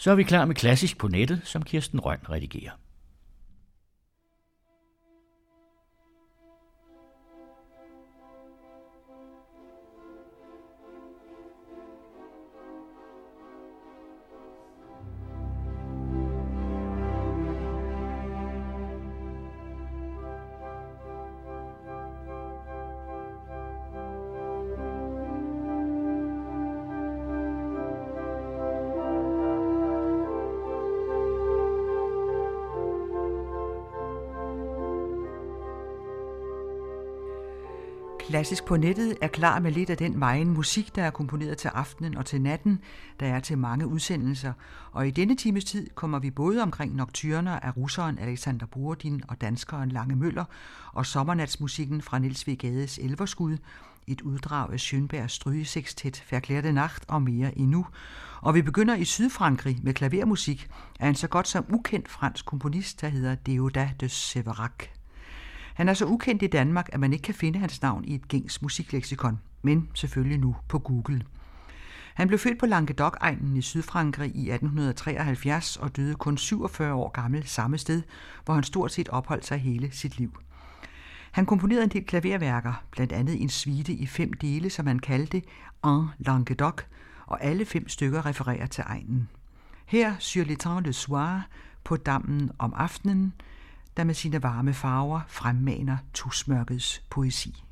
Så er vi klar med klassisk på nettet, som Kirsten Røn redigerer. Klassisk på nettet er klar med lidt af den megen musik, der er komponeret til aftenen og til natten, der er til mange udsendelser. Og i denne times tid kommer vi både omkring nocturner af russeren Alexander Borodin og danskeren Lange Møller, og sommernatsmusikken fra Niels V. Gades Elverskud, et uddrag af Schönbergs strygesekstet Verklærte Nacht og mere endnu. Og vi begynder i Sydfrankrig med klavermusik af en så godt som ukendt fransk komponist, der hedder Deodat de Severac. Han er så ukendt i Danmark, at man ikke kan finde hans navn i et gængs musikleksikon, men selvfølgelig nu på Google. Han blev født på Languedoc-egnen i Sydfrankrig i 1873 og døde kun 47 år gammel samme sted, hvor han stort set opholdt sig hele sit liv. Han komponerede en del klaverværker, blandt andet en suite i fem dele, som han kaldte En Languedoc, og alle fem stykker refererer til egnen. Her Sur l'étang le soir, på dammen om aftenen, der med sine varme farver fremmaner tusmørkets poesi.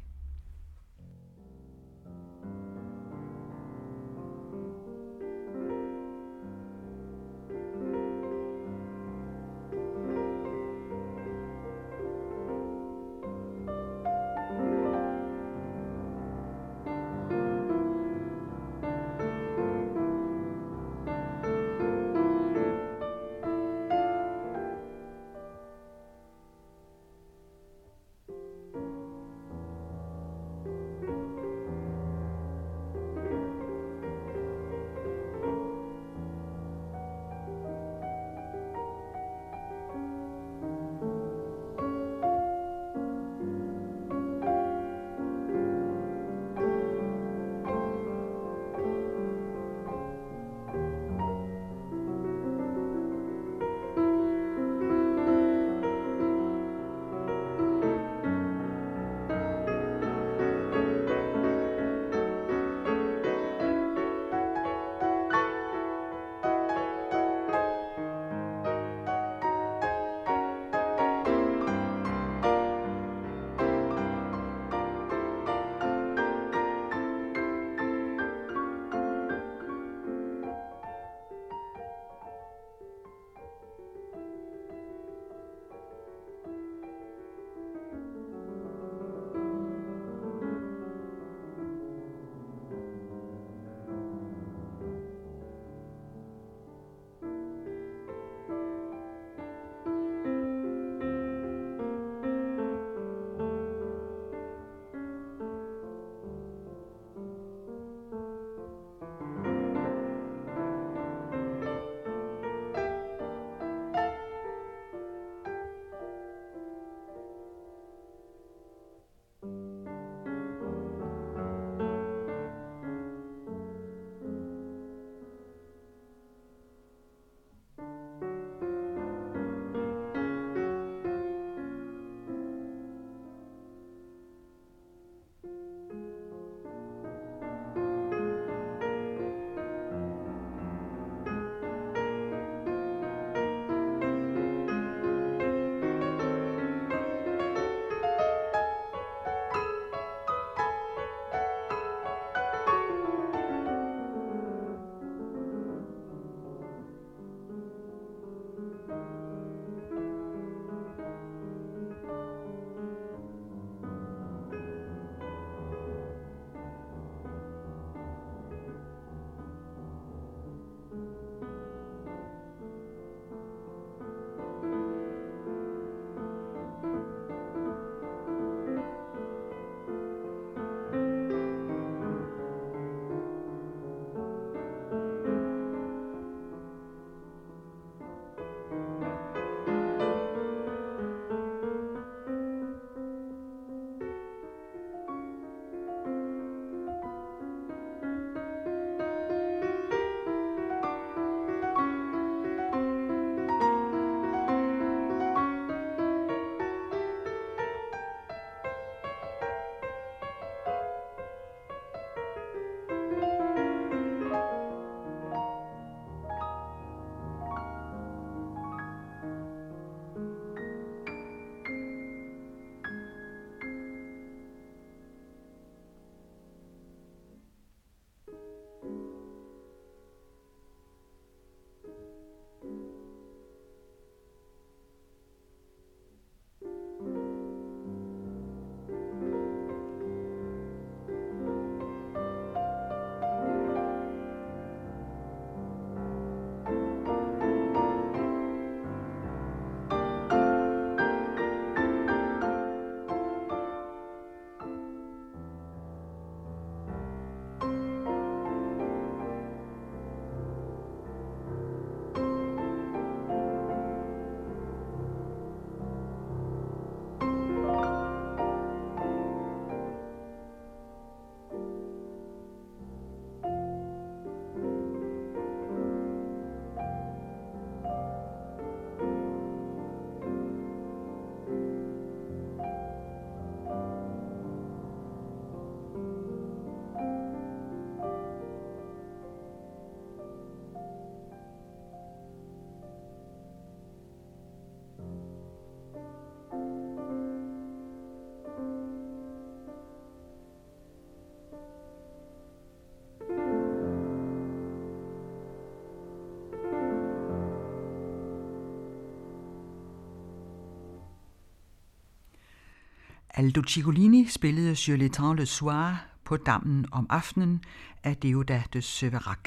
Aldo Ciccolini spillede Sur l'étang le soir på dammen om aftenen af Deodat de Severac.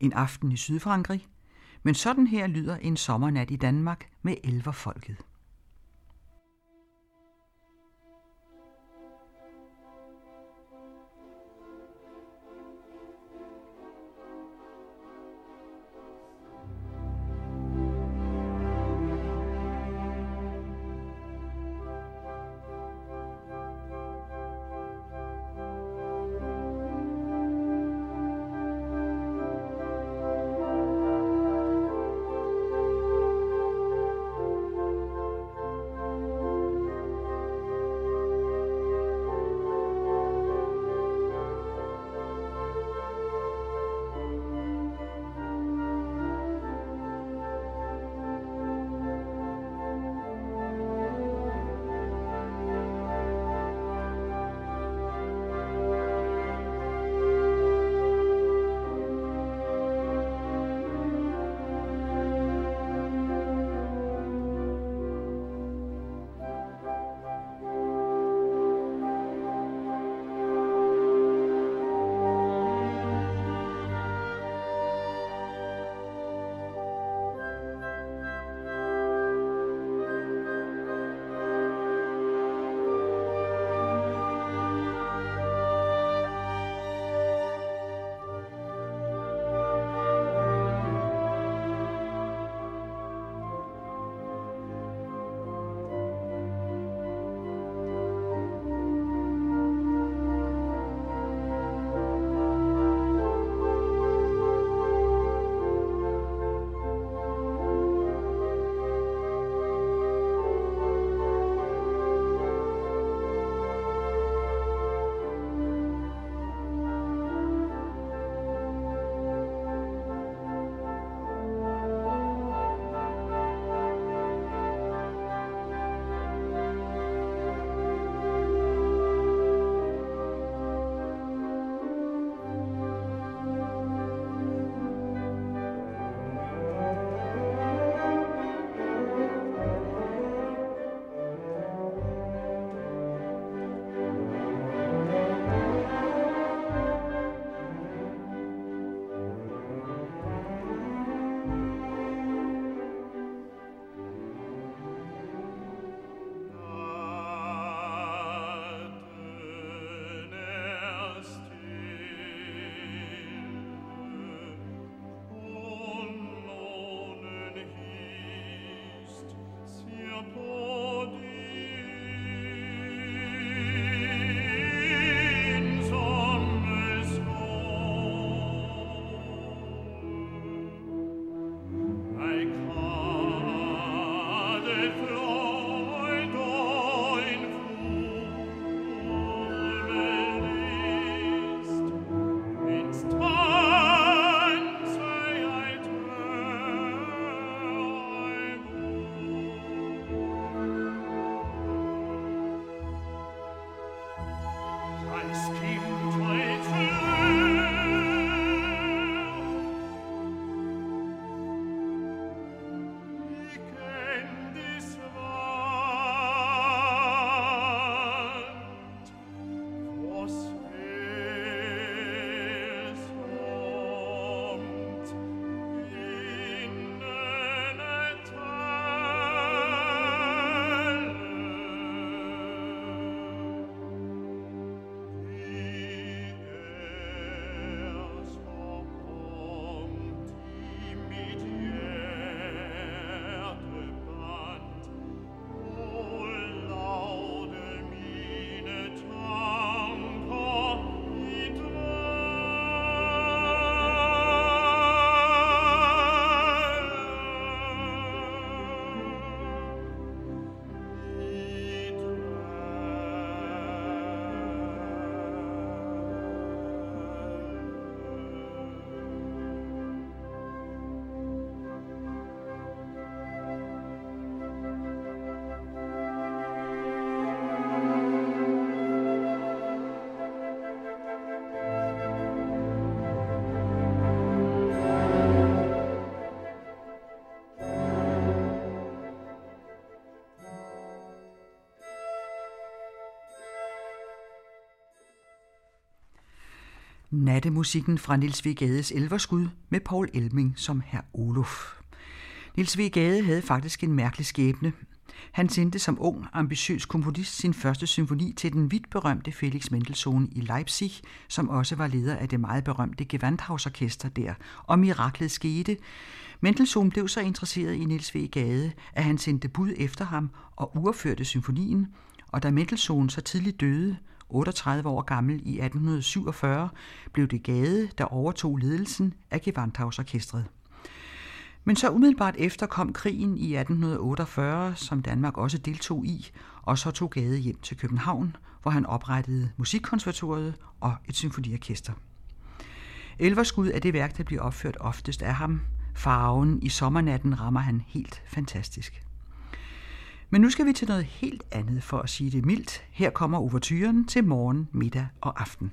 En aften i Sydfrankrig, men sådan her lyder en sommernat i Danmark med elverfolket. Nattemusikken fra Nils V. Gades Elverskud med Paul Elming som herr Olof. Nils V. Gade havde faktisk en mærkelig skæbne. Han sendte som ung, ambitiøs komponist sin første symfoni til den vidt berømte Felix Mendelssohn i Leipzig, som også var leder af det meget berømte Gewandhausorkester der, og miraklet skete. Mendelssohn blev så interesseret i Nils V. Gade, at han sendte bud efter ham og urførte symfonien, og da Mendelssohn så tidligt døde, 38 år gammel i 1847, blev det Gade, der overtog ledelsen af Gewandhausorkestret. Men så umiddelbart efter kom krigen i 1848, som Danmark også deltog i, og så tog Gade hjem til København, hvor han oprettede Musikkonservatoriet og et symfoniorkester. Elverskud er det værk, der bliver opført oftest af ham. Farven i sommernatten rammer han helt fantastisk. Men nu skal vi til noget helt andet for at sige det mildt. Her kommer overturen til morgen, middag og aften.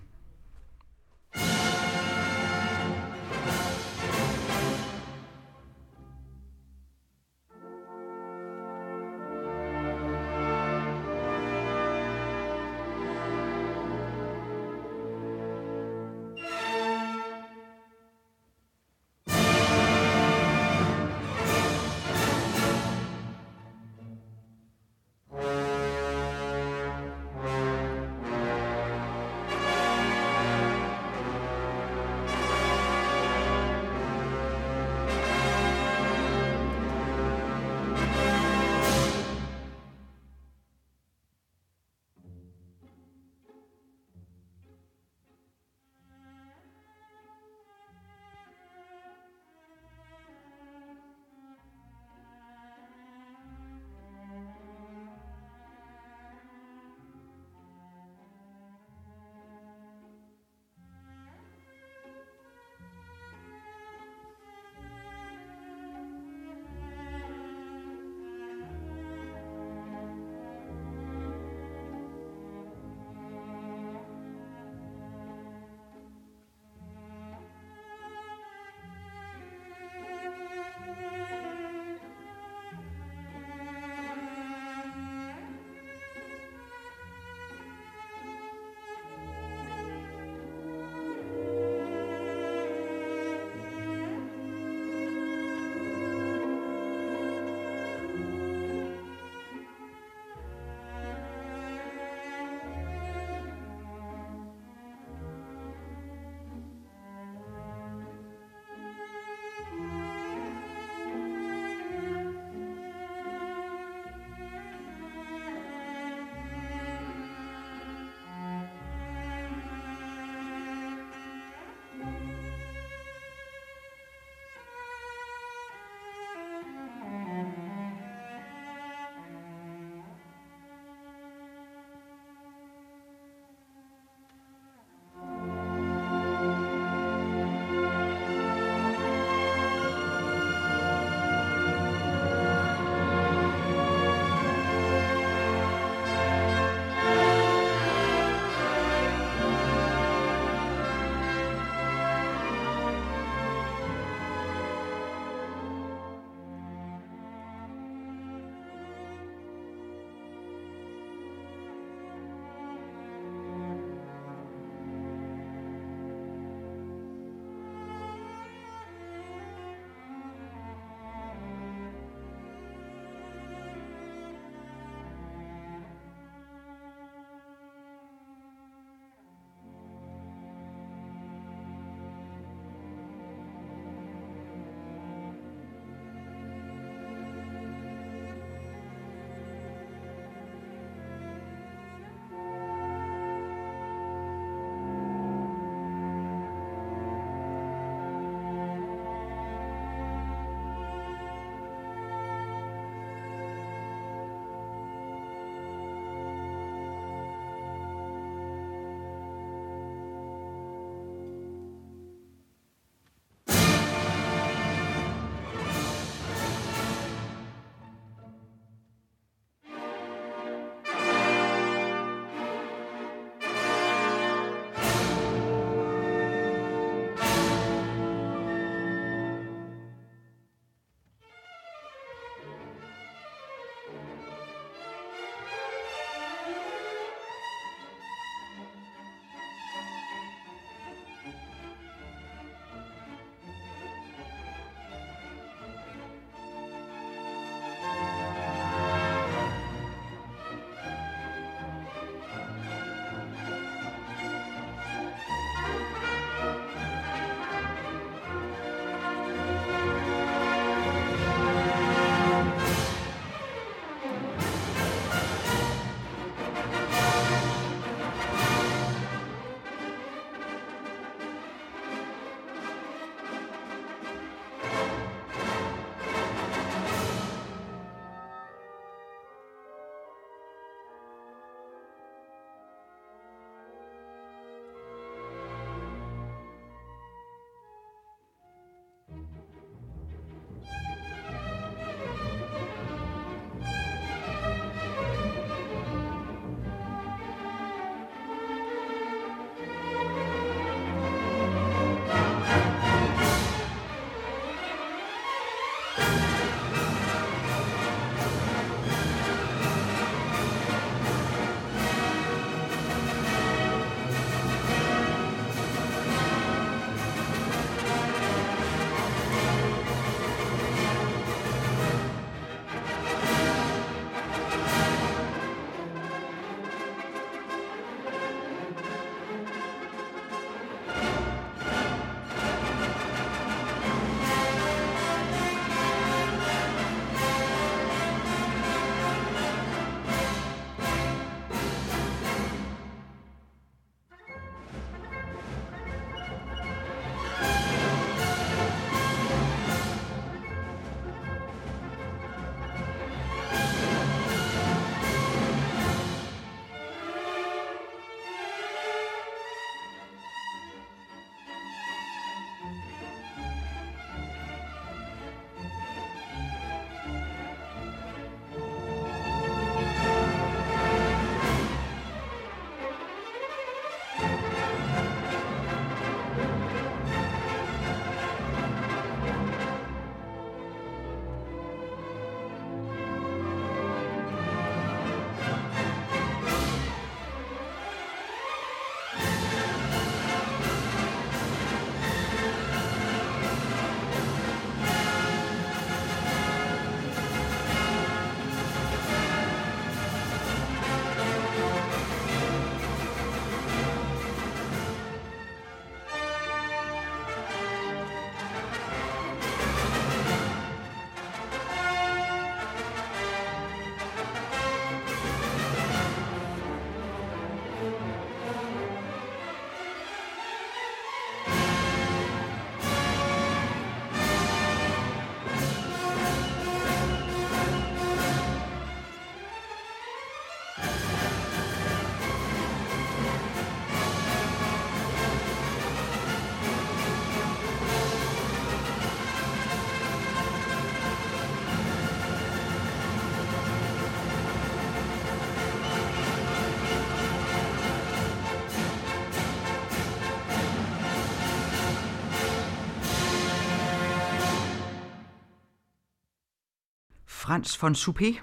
Franz von Suppé,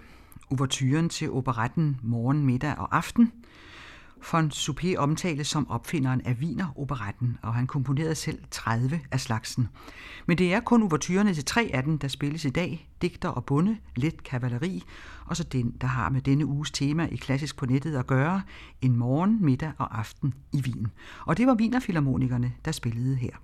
ouverturen til operetten Morgen, middag og aften. Von Suppé omtales som opfinderen af Wiener-operetten, og han komponerede selv 30 af slagsen. Men det er kun ouverturerne til tre af dem, der spilles i dag, digter og bunde, let kavaleri, og så den, der har med denne uges tema i Klassisk på nettet at gøre, en morgen, middag og aften i Wien. Og det var Wienerfilharmonikerne, der spillede her.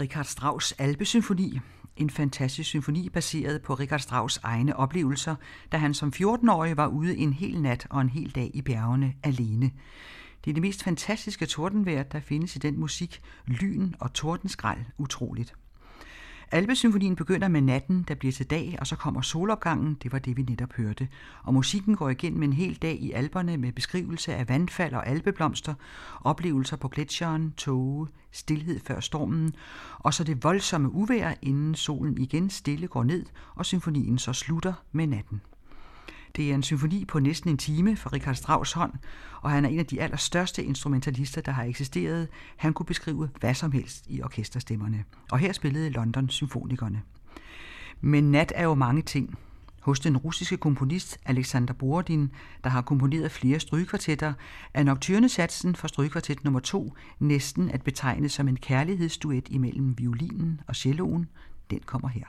Richard Strauss' Alpesymfoni, en fantastisk symfoni baseret på Richard Strauss' egne oplevelser, da han som 14-årig var ude en hel nat og en hel dag i bjergene alene. Det er det mest fantastiske tordenvejr, der findes i den musik. Lyn og tordenskrald utroligt. Alpesymfonien begynder med natten, der bliver til dag, og så kommer solopgangen, det var det vi netop hørte. Og musikken går igennem en hel dag i Alperne med beskrivelse af vandfald og alpeblomster, oplevelser på gletsjeren, tåge, stillhed før stormen, og så det voldsomme uvejr, inden solen igen stille går ned, og symfonien så slutter med natten. Det er en symfoni på næsten en time fra Richard Strauss hånd, og han er en af de allerstørste instrumentalister, der har eksisteret. Han kunne beskrive hvad som helst i orkesterstemmerne. Og her spillede London symfonikerne. Men nat er jo mange ting. Hos den russiske komponist Alexander Borodin, der har komponeret flere strygekvartetter, er nocturnesatsen for strygekvartet nummer 2 næsten at betegne som en kærlighedsduet imellem violinen og celloen. Den kommer her.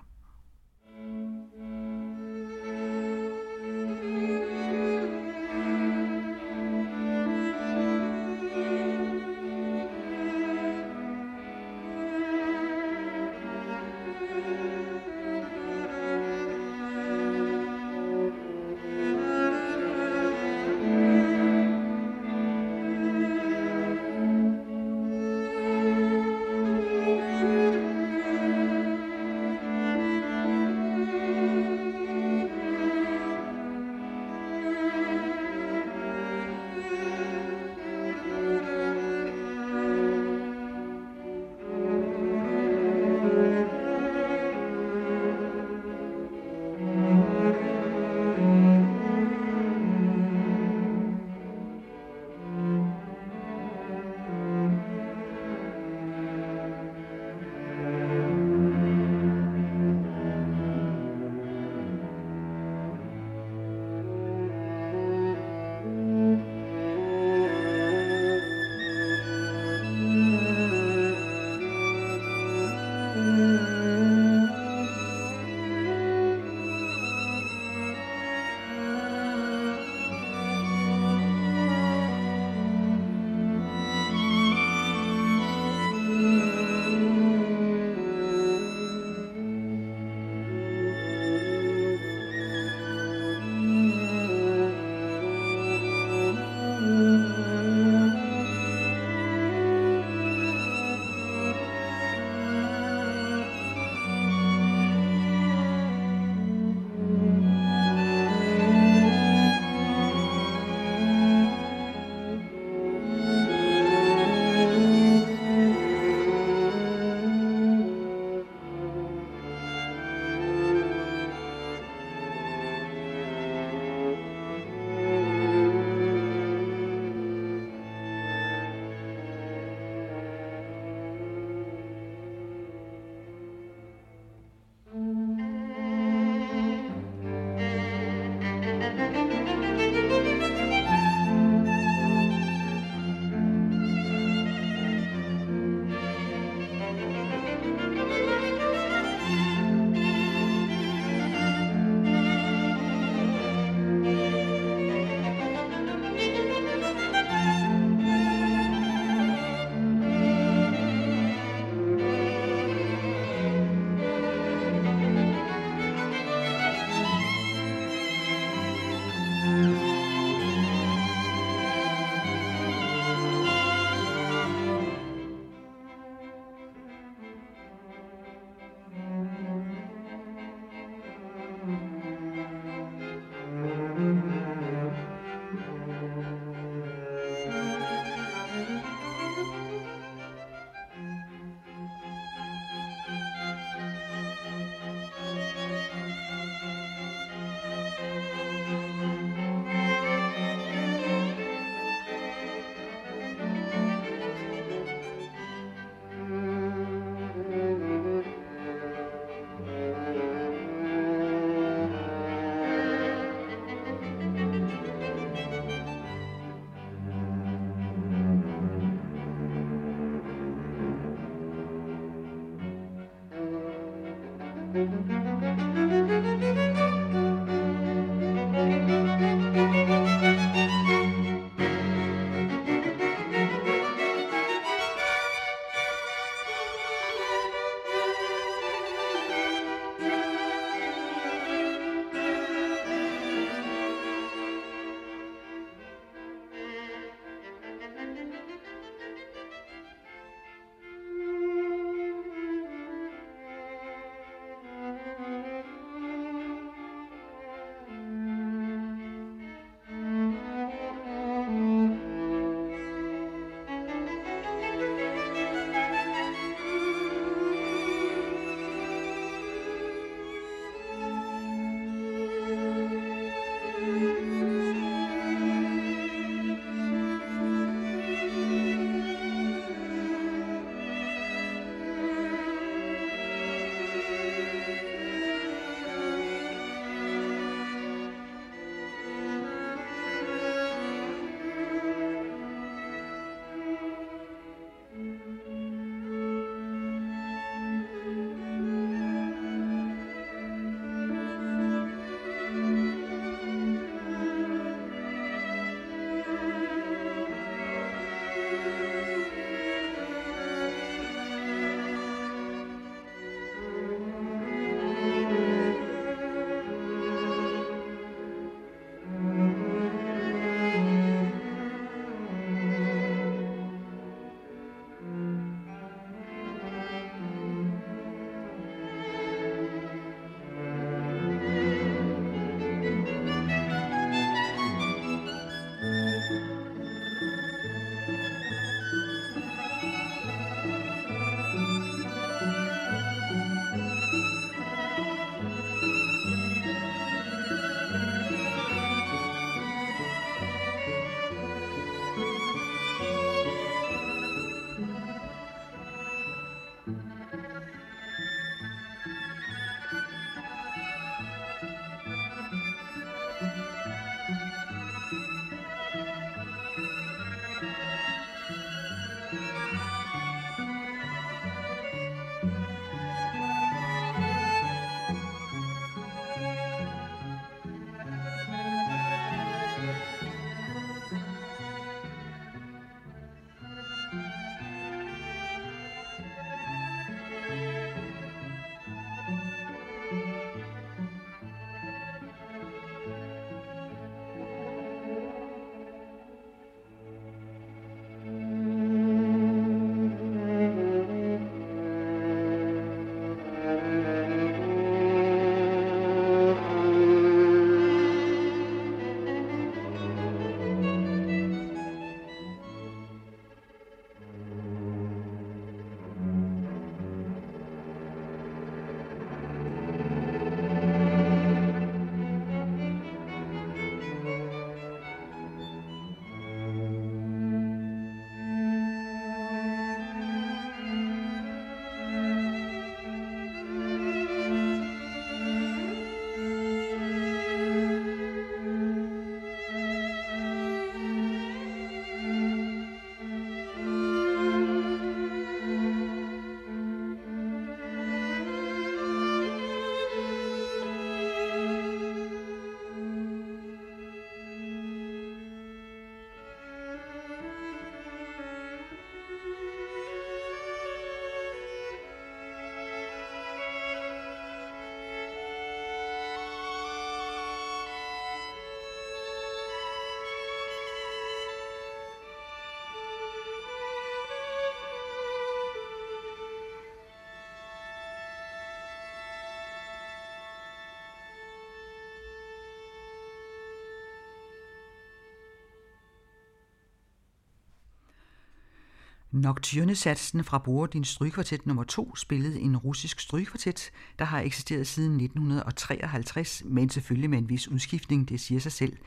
Nocturnesatsen fra Borodins strygekvartet nummer 2 spillede en russisk strygekvartet, der har eksisteret siden 1953, men selvfølgelig med en vis udskiftning, det siger sig selv.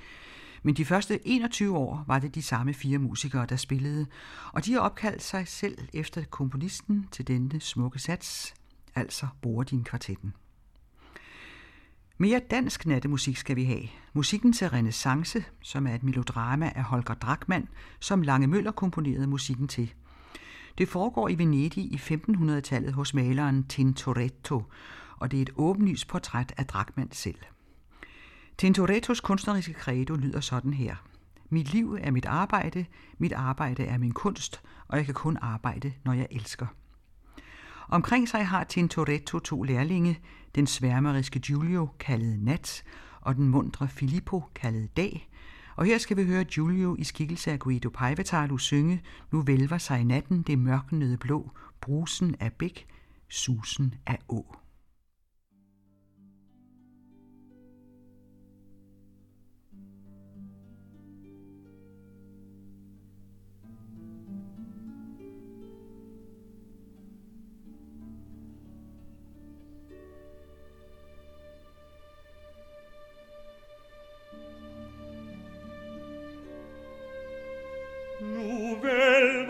Men de første 21 år var det de samme fire musikere, der spillede, og de har opkaldt sig selv efter komponisten til denne smukke sats, altså Borodin-kvartetten. Mere dansk nattemusik skal vi have. Musikken til Renaissance, som er et melodrama af Holger Drachmann, som Lange Møller komponerede musikken til – det foregår i Venedig i 1500-tallet hos maleren Tintoretto, og det er et åbenlyst portræt af Drachmann selv. Tintorettos kunstneriske credo lyder sådan her. Mit liv er mit arbejde, mit arbejde er min kunst, og jeg kan kun arbejde, når jeg elsker. Omkring sig har Tintoretto to lærlinge, den sværmeriske Giulio, kaldet Nat, og den mundre Filippo, kaldet Dag, og her skal vi høre Giulio i skikkelse af Guido Paivatalu synge Nu vælver sig natten det mørknede blå, brusen af bæk, susen af å.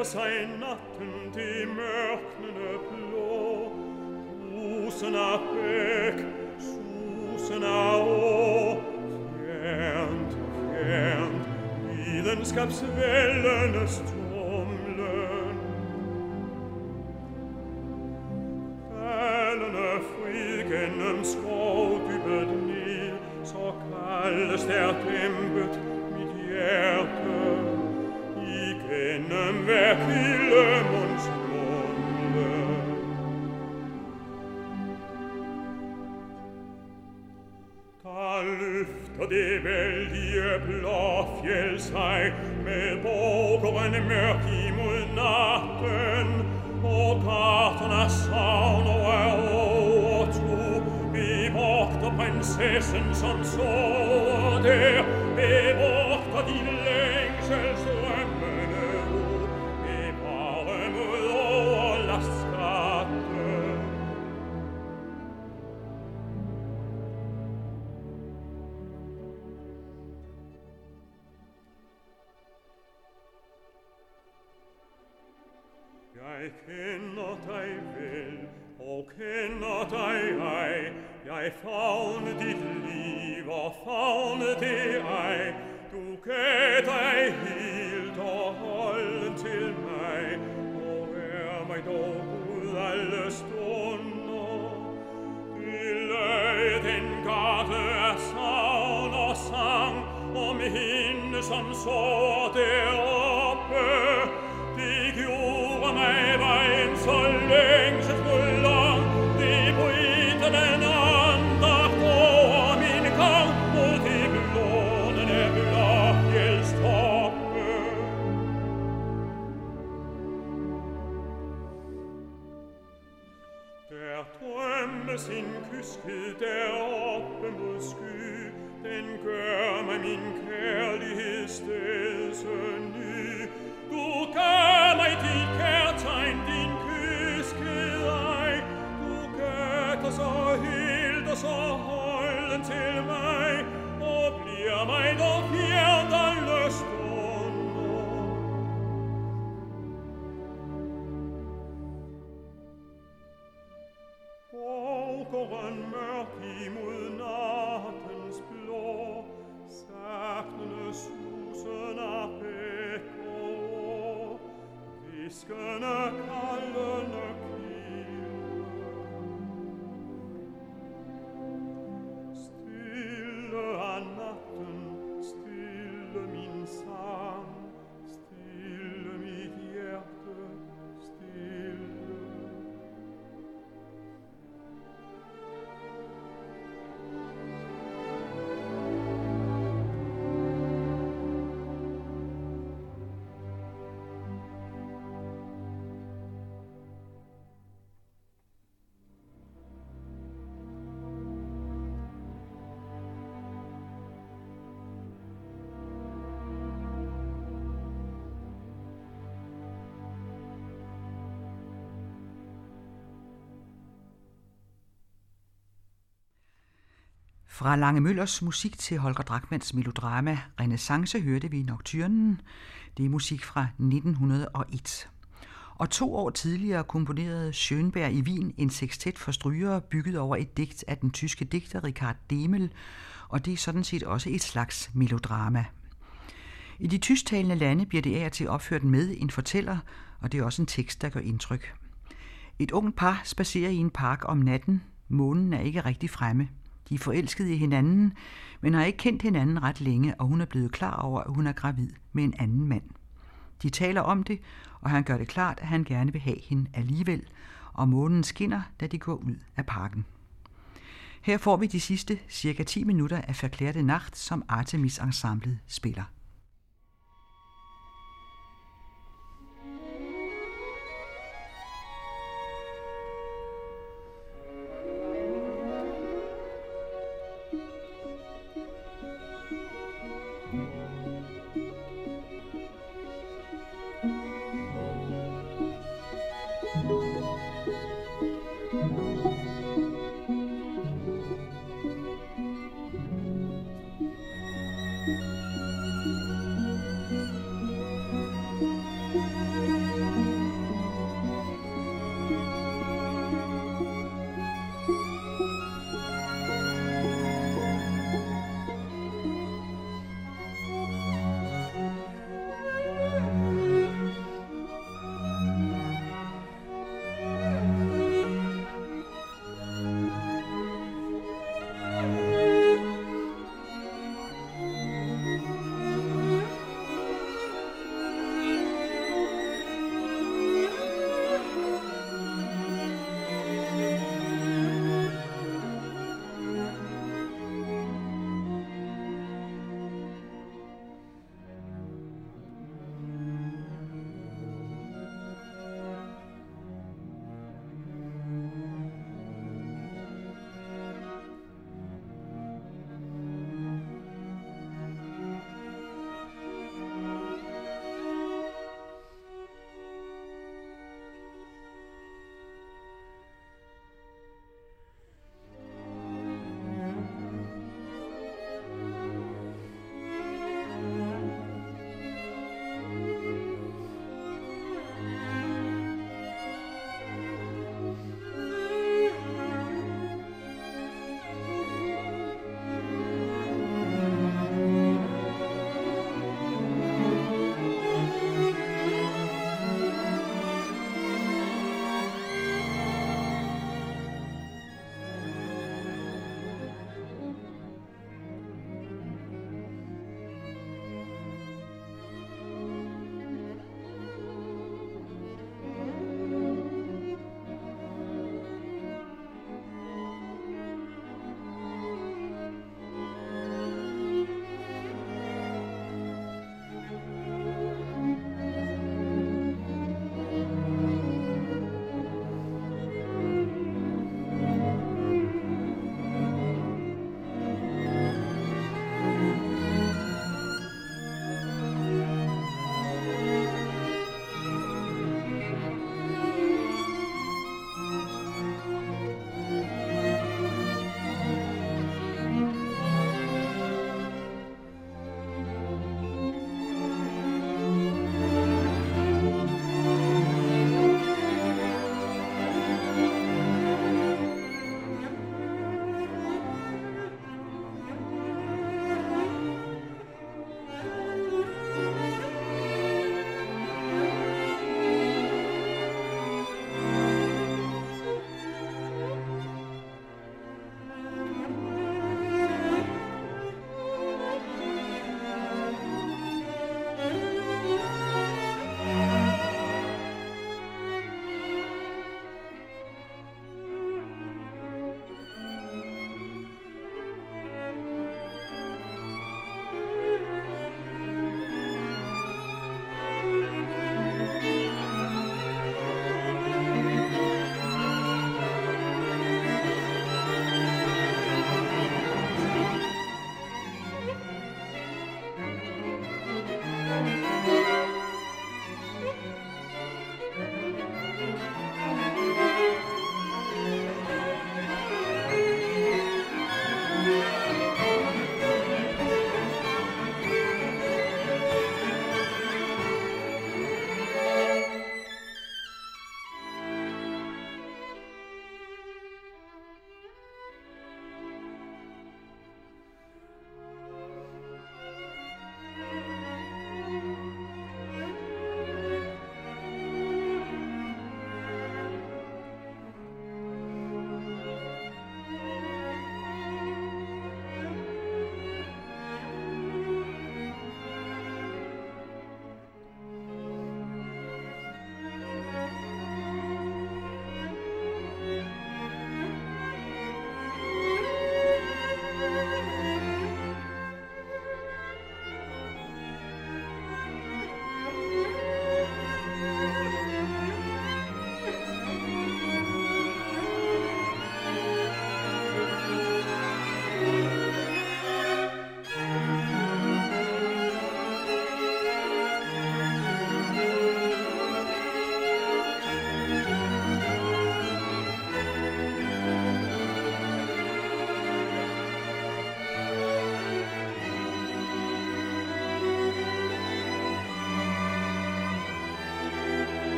vos ein natten die mörknene blo Susen a pec, susen a o Kent, kent, idens caps vellenes tu alle stunder. Dille den gate og sang, om hende som så deroppe, Fra Lange Møllers musik til Holger Drachmanns melodrama Renaissance hørte vi Nocturnen. Det er musik fra 1901. Og to år tidligere komponerede Schönberg i Wien en sextet for strygere bygget over et digt af den tyske digter Richard Demel, og det er sådan set også et slags melodrama. I de tysktalende lande bliver det af og til opført med en fortæller, og det er også en tekst, der gør indtryk. Et ungt par spacerer i en park om natten. Månen er ikke rigtig fremme. De er forelskede i hinanden, men har ikke kendt hinanden ret længe, og hun er blevet klar over, at hun er gravid med en anden mand. De taler om det, og han gør det klart, at han gerne vil have hende alligevel, og månen skinner, da de går ud af parken. Her får vi de sidste cirka 10 minutter af Verklærte Nacht, som Artemis Ensemblet spiller.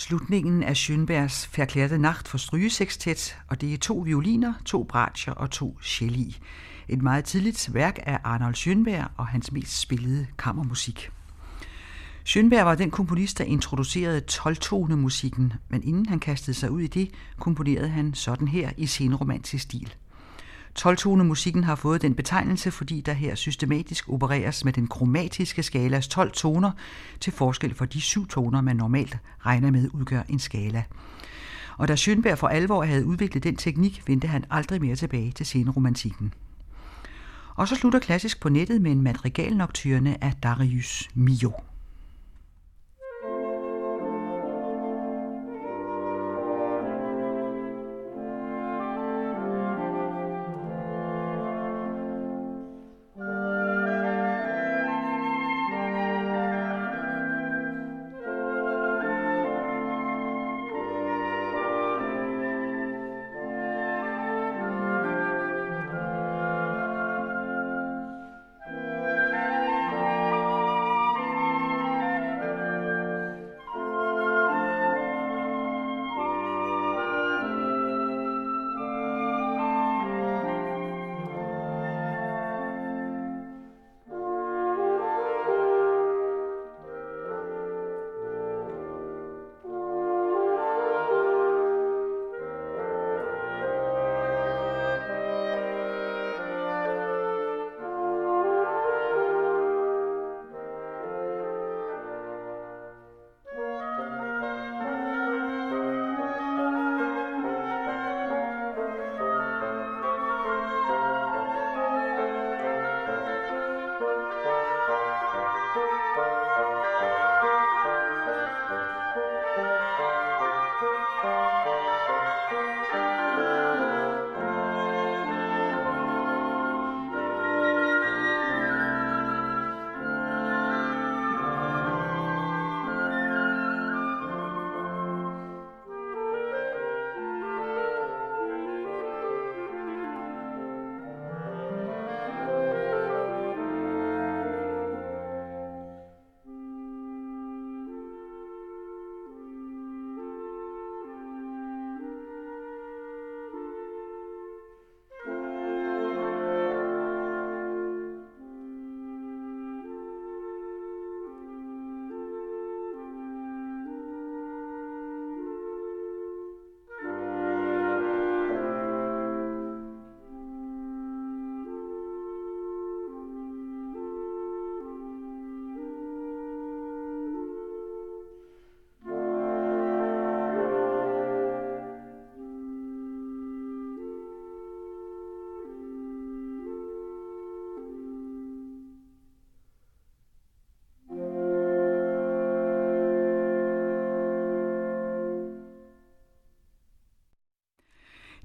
Slutningen af Schönbergs Verklærte Nacht for strygesekstet, og det er to violiner, to bratscher og to celli. Et meget tidligt værk af Arnold Schönberg og hans mest spillede kammermusik. Schönberg var den komponist, der introducerede 12 musikken, men inden han kastede sig ud i det, komponerede han sådan her i senromantisk stil. 12-tone-musikken har fået den betegnelse, fordi der her systematisk opereres med den kromatiske skalas 12 toner, til forskel for de syv toner, man normalt regner med udgør en skala. Og da Schönberg for alvor havde udviklet den teknik, vendte han aldrig mere tilbage til senromantikken. Og så slutter klassisk på nettet med en madrigalnocturne af Darius Milhaud.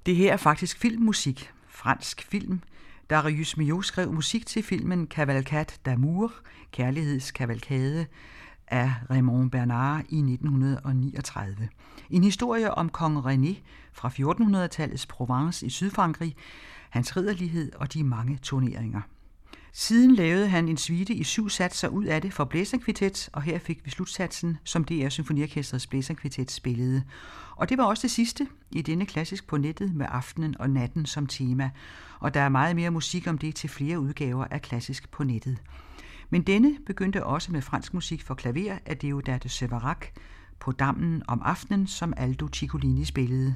Det her er faktisk filmmusik, fransk film. Darius Milhaud skrev musik til filmen Cavalcade d'Amour, Kærlighedskavalkade af Raymond Bernard i 1939. En historie om kong René fra 1400-tallets Provence i Sydfrankrig, hans ridderlighed og de mange turneringer. Siden lavede han en suite i syv satser ud af det for blæserkvintet, og her fik vi slutsatsen, som DR Symfoniorkestrets blæserkvintet spillede. Og det var også det sidste i denne klassisk på nettet med aftenen og natten som tema, og der er meget mere musik om det til flere udgaver af klassisk på nettet. Men denne begyndte også med fransk musik for klaver af Deodat Severac på dammen om aftenen, som Aldo Ciccolini spillede.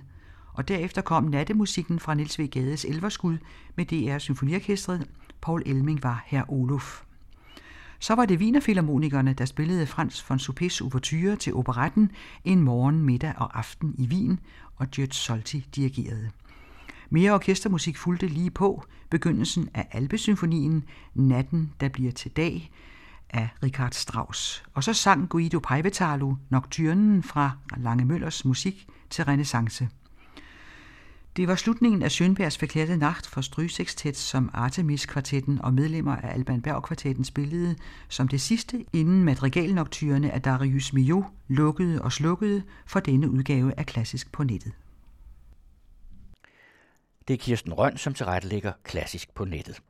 Og derefter kom nattemusikken fra Niels V. Gades Elverskud med DR Symfoniorkestret, Paul Elming var herr Olof. Så var det Wienerfilharmonikerne, der spillede Frans von Suppes ouverture til operetten En morgen, middag og aften i Wien, og Gert Solti dirigerede. Mere orkestermusik fulgte lige på begyndelsen af Alpesymfonien Natten, der bliver til dag af Richard Strauss. Og så sang Guido Paivetalu Nocturnen fra Lange Møllers musik til renaissance. Det var slutningen af Schönbergs forklædte nacht for strygesekstet, som Artemis-kvartetten og medlemmer af Alban Berg-kvartetten spillede som det sidste, inden madrigalnoktyrene af Darius Milhaud lukkede og slukkede for denne udgave af Klassisk på nettet. Det er Kirsten Røn, som tilrettelægger Klassisk på nettet.